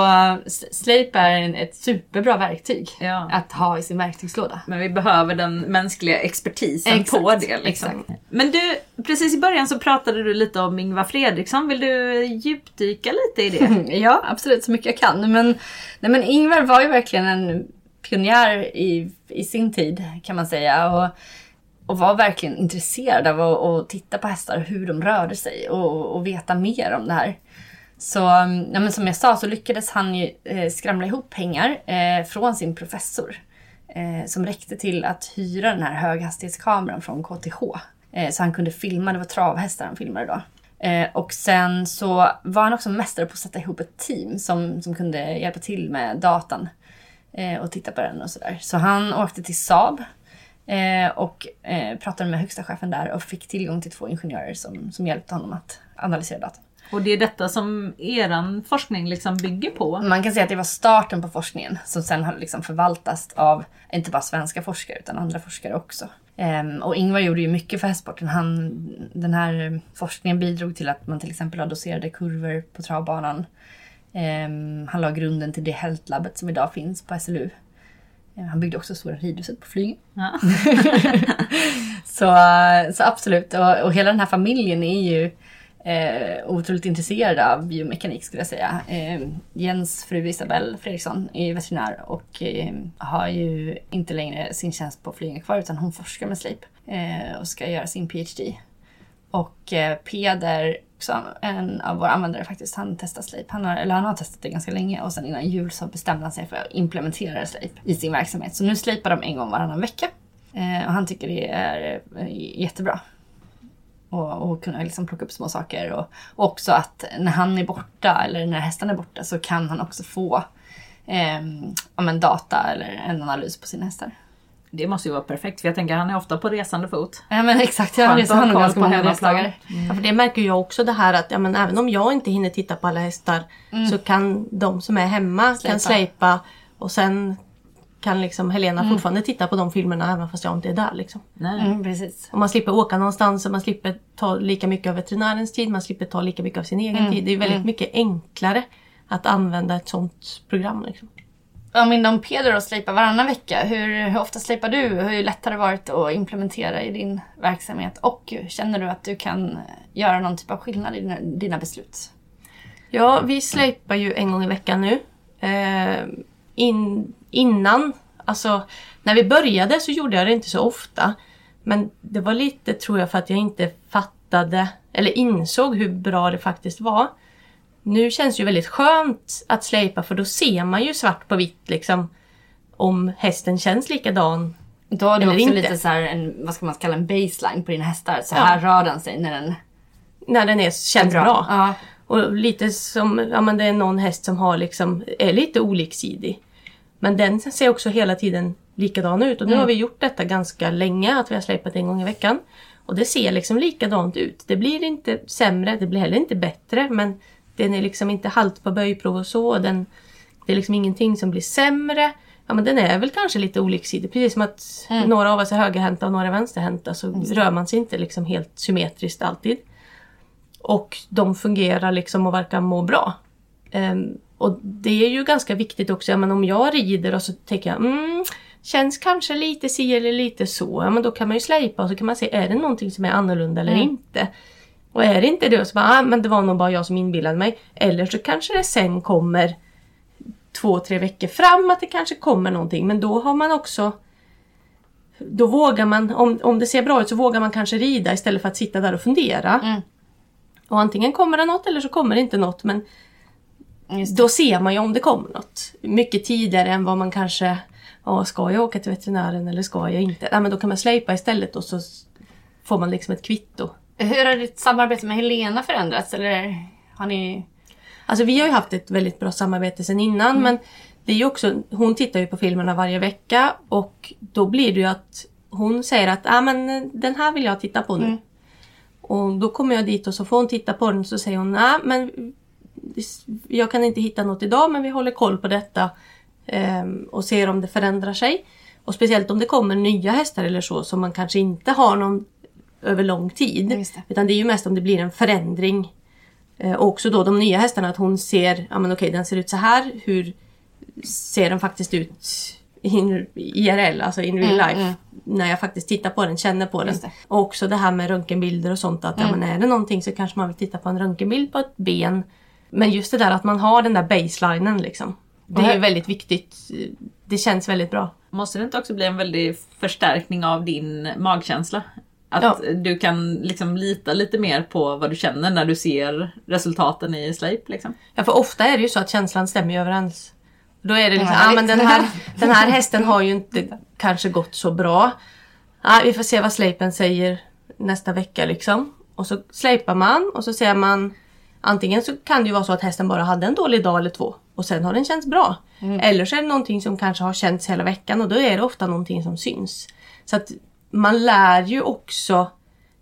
Slape är en, ett superbra verktyg Ja. att ha i sin verktygslåda. Men vi behöver den mänskliga expertisen Exakt, på det. Liksom. Men du, precis i början så pratade du lite om Ingvar Fredriksson. Vill du djupdyka lite i det? Ja, absolut så mycket jag kan. Men, nej, men Ingvar var ju verkligen en pionjär i, i sin tid kan man säga. Och, och var verkligen intresserad av att, att titta på hästar, hur de rörde sig och, och veta mer om det här. Så ja, men som jag sa så lyckades han ju eh, skramla ihop pengar eh, från sin professor. Eh, som räckte till att hyra den här höghastighetskameran från KTH. Eh, så han kunde filma, det var travhästar han filmade då. Eh, och sen så var han också mästare på att sätta ihop ett team som, som kunde hjälpa till med datan. Eh, och titta på den och sådär. Så han åkte till Saab eh, och eh, pratade med högsta chefen där och fick tillgång till två ingenjörer som, som hjälpte honom att analysera datan. Och det är detta som eran forskning liksom bygger på. Man kan säga att det var starten på forskningen som sen har liksom förvaltats av inte bara svenska forskare utan andra forskare också. Ehm, och Ingvar gjorde ju mycket för hästsporten. Han, den här forskningen bidrog till att man till exempel har doserade kurvor på travbanan. Ehm, han la grunden till det hältlabbet som idag finns på SLU. Ehm, han byggde också stora ridhuset på Flyinge. Ja. så, så absolut, och, och hela den här familjen är ju eh, otroligt intresserade av biomekanik skulle jag säga. Eh, Jens fru Isabelle Fredriksson är veterinär och eh, har ju inte längre sin tjänst på Flyinge kvar utan hon forskar med slip eh, och ska göra sin PhD. Och eh, Peder, också en av våra användare faktiskt, han testar Sleip. Han har, eller han har testat det ganska länge och sen innan jul så bestämde han sig för att implementera Sleip i sin verksamhet. Så nu slipar de en gång varannan vecka. Eh, och han tycker det är eh, jättebra. Och, och kunna liksom plocka upp små saker. Och, och också att när han är borta eller när hästen är borta så kan han också få eh, ja, men data eller en analys på sina hästar. Det måste ju vara perfekt för jag tänker han är ofta på resande fot. Ja men exakt, jag reser honom ganska på många resdagar. Ja, för det märker jag också det här att ja, men även om jag inte hinner titta på alla hästar så kan de som är hemma Släpa. kan släpa och sen kan liksom Helena fortfarande titta på de filmerna även fast jag inte är där. Liksom. Nej. Mm, precis. Och man slipper åka någonstans och man slipper ta lika mycket av veterinärens tid, man slipper ta lika mycket av sin egen tid. Det är väldigt mycket enklare att använda ett sånt program. Liksom. Om inom Peder och slipar varannan vecka, hur, hur ofta slipar du? Hur lätt har det varit att implementera i din verksamhet? Och känner du att du kan göra någon typ av skillnad i dina, dina beslut? Ja, vi släpar ju en gång i veckan nu. Eh, in, innan, alltså när vi började så gjorde jag det inte så ofta. Men det var lite tror jag för att jag inte fattade eller insåg hur bra det faktiskt var. Nu känns det ju väldigt skönt att släpa för då ser man ju svart på vitt liksom om hästen känns likadan. Då har du också inte. lite så här en, vad ska man kalla en baseline på dina hästar. Så Ja. här rör den sig när den När den är, känns bra. Ja. Och lite som, ja men det är någon häst som har liksom, är lite oliksidig. Men den ser också hela tiden likadan ut och nu har vi gjort detta ganska länge, att vi har släpat en gång i veckan. Och det ser liksom likadant ut. Det blir inte sämre, det blir heller inte bättre men den är liksom inte halt på böjprov och så. och Den, det är liksom ingenting som blir sämre. Ja men den är väl kanske lite oliksidig. Precis som att några av oss är högerhänta och några är vänsterhänta så rör man sig inte liksom helt symmetriskt alltid. Och de fungerar liksom och verkar må bra. Ehm, och det är ju ganska viktigt också. Ja, men om jag rider och så tänker jag mm, känns kanske lite si eller lite så. Ja, men då kan man ju släpa och så kan man se är det någonting som är annorlunda eller inte. Och är det inte det så bara, ah, men det var nog bara jag som inbillade mig. Eller så kanske det sen kommer två, tre veckor fram att det kanske kommer någonting. Men då har man också då vågar man, om, om det ser bra ut så vågar man kanske rida istället för att sitta där och fundera. Mm. Och antingen kommer det något eller så kommer det inte något. Men. Då ser man ju om det kommer något. Mycket tidigare än vad man kanske, ja ska jag åka till veterinären eller ska jag inte? Nej men då kan man släpa istället och så får man liksom ett kvitto. Hur har ditt samarbete med Helena förändrats? Eller har ni... Alltså vi har ju haft ett väldigt bra samarbete sedan innan men det är ju också, hon tittar ju på filmerna varje vecka och då blir det ju att hon säger att ah, men den här vill jag titta på nu. Och då kommer jag dit och så får hon titta på den så säger hon nej men jag kan inte hitta något idag men vi håller koll på detta ehm, och ser om det förändrar sig. Och speciellt om det kommer nya hästar eller så som man kanske inte har någon över lång tid. Det. Utan det är ju mest om det blir en förändring. Eh, Och också då de nya hästarna att hon ser, ja men okej den ser ut så här. Hur ser den faktiskt ut in, IRL, alltså in real Mm, life? mm. När jag faktiskt tittar på den, känner på den. Mm. Och också det här med röntgenbilder och sånt. Att ja, men är det någonting så kanske man vill titta på en röntgenbild på ett ben. Men just det där att man har den där baselinen liksom. Det är väldigt viktigt. Det känns väldigt bra. Måste det inte också bli en väldig förstärkning av din magkänsla? Att Ja. du kan liksom lita lite mer på vad du känner när du ser resultaten i Sleip. Liksom. Ja, för ofta är det ju så att känslan stämmer överens. Då är det liksom, Ja, ah, men den här, den här hästen har ju inte kanske gått så bra. Ja, vi får se vad släpen säger nästa vecka liksom. Och så släpar man och så ser man Antingen så kan det ju vara så att hästen bara hade en dålig dag eller två och sen har den känts bra. Eller så är det någonting som kanske har känts hela veckan och då är det ofta någonting som syns. Så att man lär ju också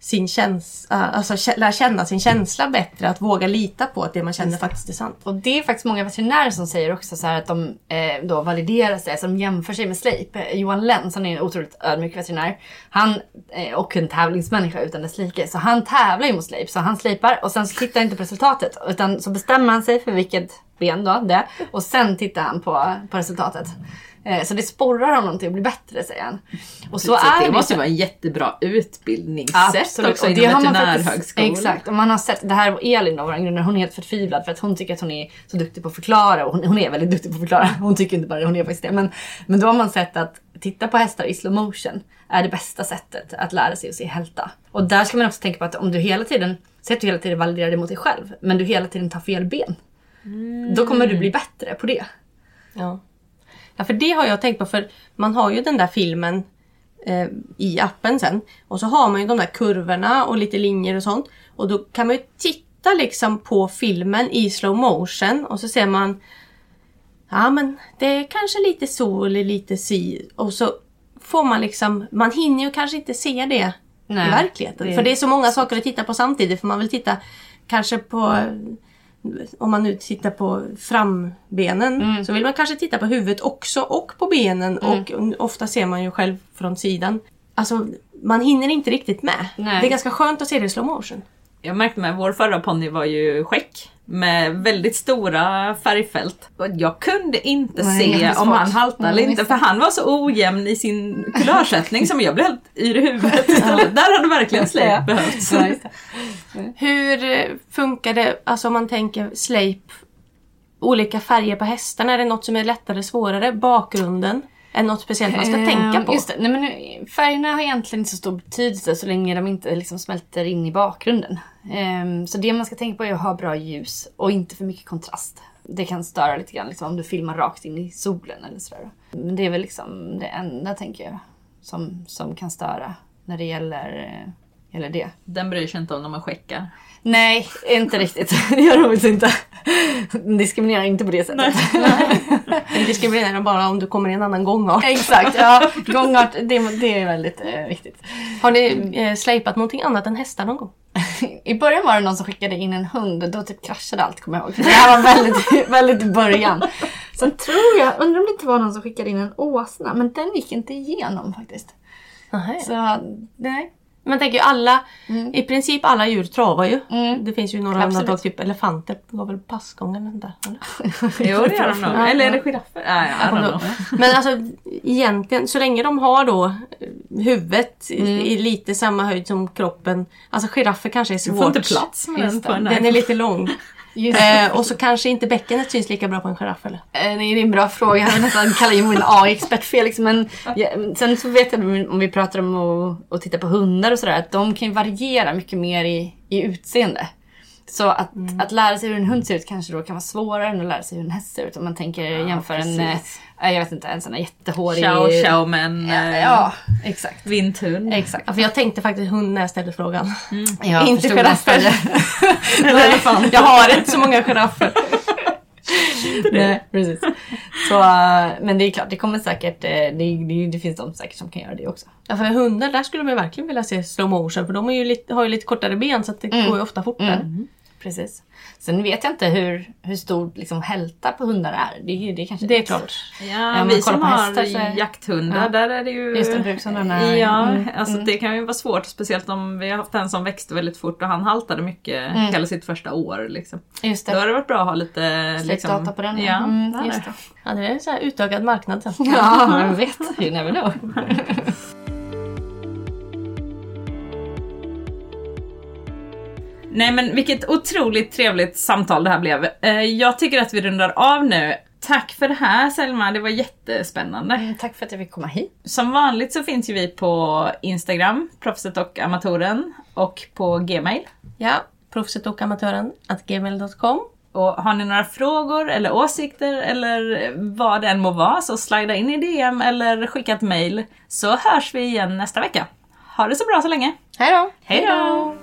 sin känsla, alltså kä- lär känna sin känsla bättre. Att våga lita på att det man känner faktiskt är sant. Och det är faktiskt många veterinärer som säger också så här att de eh, då validerar sig, alltså de jämför sig med Sleip. Eh, Johan Lenz, han är en otroligt ödmjuk veterinär. Han, eh, och en tävlingsmänniska utan dess like. Så han tävlar ju mot Sleip. Så han slipar och sen så tittar han inte på resultatet. Utan så bestämmer han sig för vilket ben då det. Och sen tittar han på, på resultatet. Eh, Så det sporrar honom till att bli bättre säger han. Och så Så är det det måste ju. vara en jättebra utbildningssätt Absolut, också inom veterinärhögskolan. exakt. Och man har sett, det här var Elin då, vår grundare, hon är helt förtvivlad för att hon tycker att hon är så duktig på att förklara och hon, hon är väldigt duktig på att förklara. Hon tycker inte bara det, hon är faktiskt det. Men, men då har man sett att titta på hästar i slow motion är det bästa sättet att lära sig att se hälta. Och där ska man också tänka på att om du hela tiden, säg att du hela tiden validerar det mot dig själv, men du hela tiden tar fel ben. Då kommer du bli bättre på det. Ja. Ja, för det har jag tänkt på för man har ju den där filmen eh, i appen sen. Och så har man ju de där kurvorna och lite linjer och sånt. Och då kan man ju titta liksom på filmen i slow motion och så ser man Ja men det är kanske lite så eller lite si. Och så får man liksom, man hinner ju kanske inte se det Nej, i verkligheten. det- För det är så många saker att titta på samtidigt. För man vill titta kanske på om man nu tittar på frambenen Mm. så vill man kanske titta på huvudet också och på benen och ofta ser man ju själv från sidan. Alltså man hinner inte riktigt med. Nej. Det är ganska skönt att se det i slow motion. Jag märkte med vår förra ponny var ju skäck. Med väldigt stora färgfält. Och jag kunde inte Nej, se om han haltade eller inte för han var så ojämn i sin kulörsättning som jag blev helt yr i huvudet istället. Där hade verkligen slip Ja. behövts. Hur eh, funkar det, alltså om man tänker slejp, olika färger på hästarna? Är det något som är lättare, svårare? Bakgrunden? Är något speciellt man ska tänka Ehm, på? Just det. Nej, men nu, färgerna har egentligen inte så stor betydelse så länge de inte liksom smälter in i bakgrunden. Ehm, så det man ska tänka på är att ha bra ljus och inte för mycket kontrast. Det kan störa lite grann liksom, om du filmar rakt in i solen eller sådär. Men det är väl liksom det enda tänker jag som, som kan störa när det gäller, gäller det. Den bryr sig inte om när man skäckar. Nej, inte riktigt. Det gör de inte. Diskriminerar inte på det sättet. Den diskriminerar bara om du kommer i en annan gångart. Exakt, ja. Gångart, det, det är väldigt eh, viktigt. Har ni eh, slejpat någonting annat än hästar någon gång? I början var det någon som skickade in en hund och då typ kraschade allt kommer jag ihåg. Det här var väldigt, väldigt i början. Sen tror jag, undrar om det inte var någon som skickade in en åsna, men den gick inte igenom faktiskt. Så nej. Man tänker ju alla, i princip alla djur travar ju. Mm. Det finns ju några undantag, typ elefanter går väl passgång eller sånt där. eller? Jo det gör de nog. Ja, Eller är ja. det giraffer? I don't know. Men alltså egentligen, så länge de har då eh, huvudet i- Mm. i lite samma höjd som kroppen. Alltså giraffer kanske är Du svårt. får inte plats med den på Den är lite lång. Eh, och så kanske inte bäckenet syns lika bra på en giraff eller? Eh, Det är en bra fråga. Jag hade nästan kallat in min AI-expert Felix. Men ja, sen så vet jag om vi pratar om att, att titta på hundar och sådär. Att de kan ju variera mycket mer i, i utseende. Så att, att lära sig hur en hund ser ut kanske då kan vara svårare än att lära sig hur en häst ser ut. Om man tänker jämför en, eh, precis. jag vet inte, en sån här jättehårig... Chow chow men Ja, eh, ja, exakt. vinthund. Exakt. Ja, för jag tänkte faktiskt hund när jag ställde frågan. Jag Inte förstod giraffer. Jag har inte så många giraffer. Nej, precis. Så, men det är klart, det kommer säkert, eh, det, det, det finns de säkert som kan göra det också. Ja, för hundar där skulle man ju verkligen vilja se slow motion för de är ju lite, har ju lite kortare ben så att det går ju ofta fortare. Precis. Sen vet jag inte hur, hur stor liksom, hälta på hundar är. Det, är det kanske Det är klart. Ja, Om vi som har hästar så är- jakthundar, Ja. där är det ju... Just det, brukshundarna. Ja, Mm, alltså mm. det kan ju vara svårt, speciellt om vi har haft en som växte väldigt fort och han haltade mycket hela sitt första år. Liksom. Just Då det. har det varit bra att ha lite... Liksom, Släktdata på den. Ja, mm, just det. Ja, det är en här utökad marknad sen. Ja, man vet. You never know. Nej men vilket otroligt trevligt samtal det här blev. Eh, Jag tycker att vi rundar av nu. Tack för det här Selma, det var jättespännande. Mm, Tack för att jag fick komma hit. Som vanligt så finns ju vi på Instagram, Proffset och Amatören, och på Gmail. Ja, proffset och amatören at gmail.com. Och har ni några frågor eller åsikter eller vad det än må vara så slida in i DM eller skicka ett mail så hörs vi igen nästa vecka. Ha det så bra så länge. Hej då! Hej då!